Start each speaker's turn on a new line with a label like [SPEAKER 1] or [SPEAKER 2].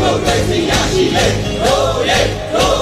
[SPEAKER 1] မိုကရေစီရရှိလေတို့ရဲ့တို့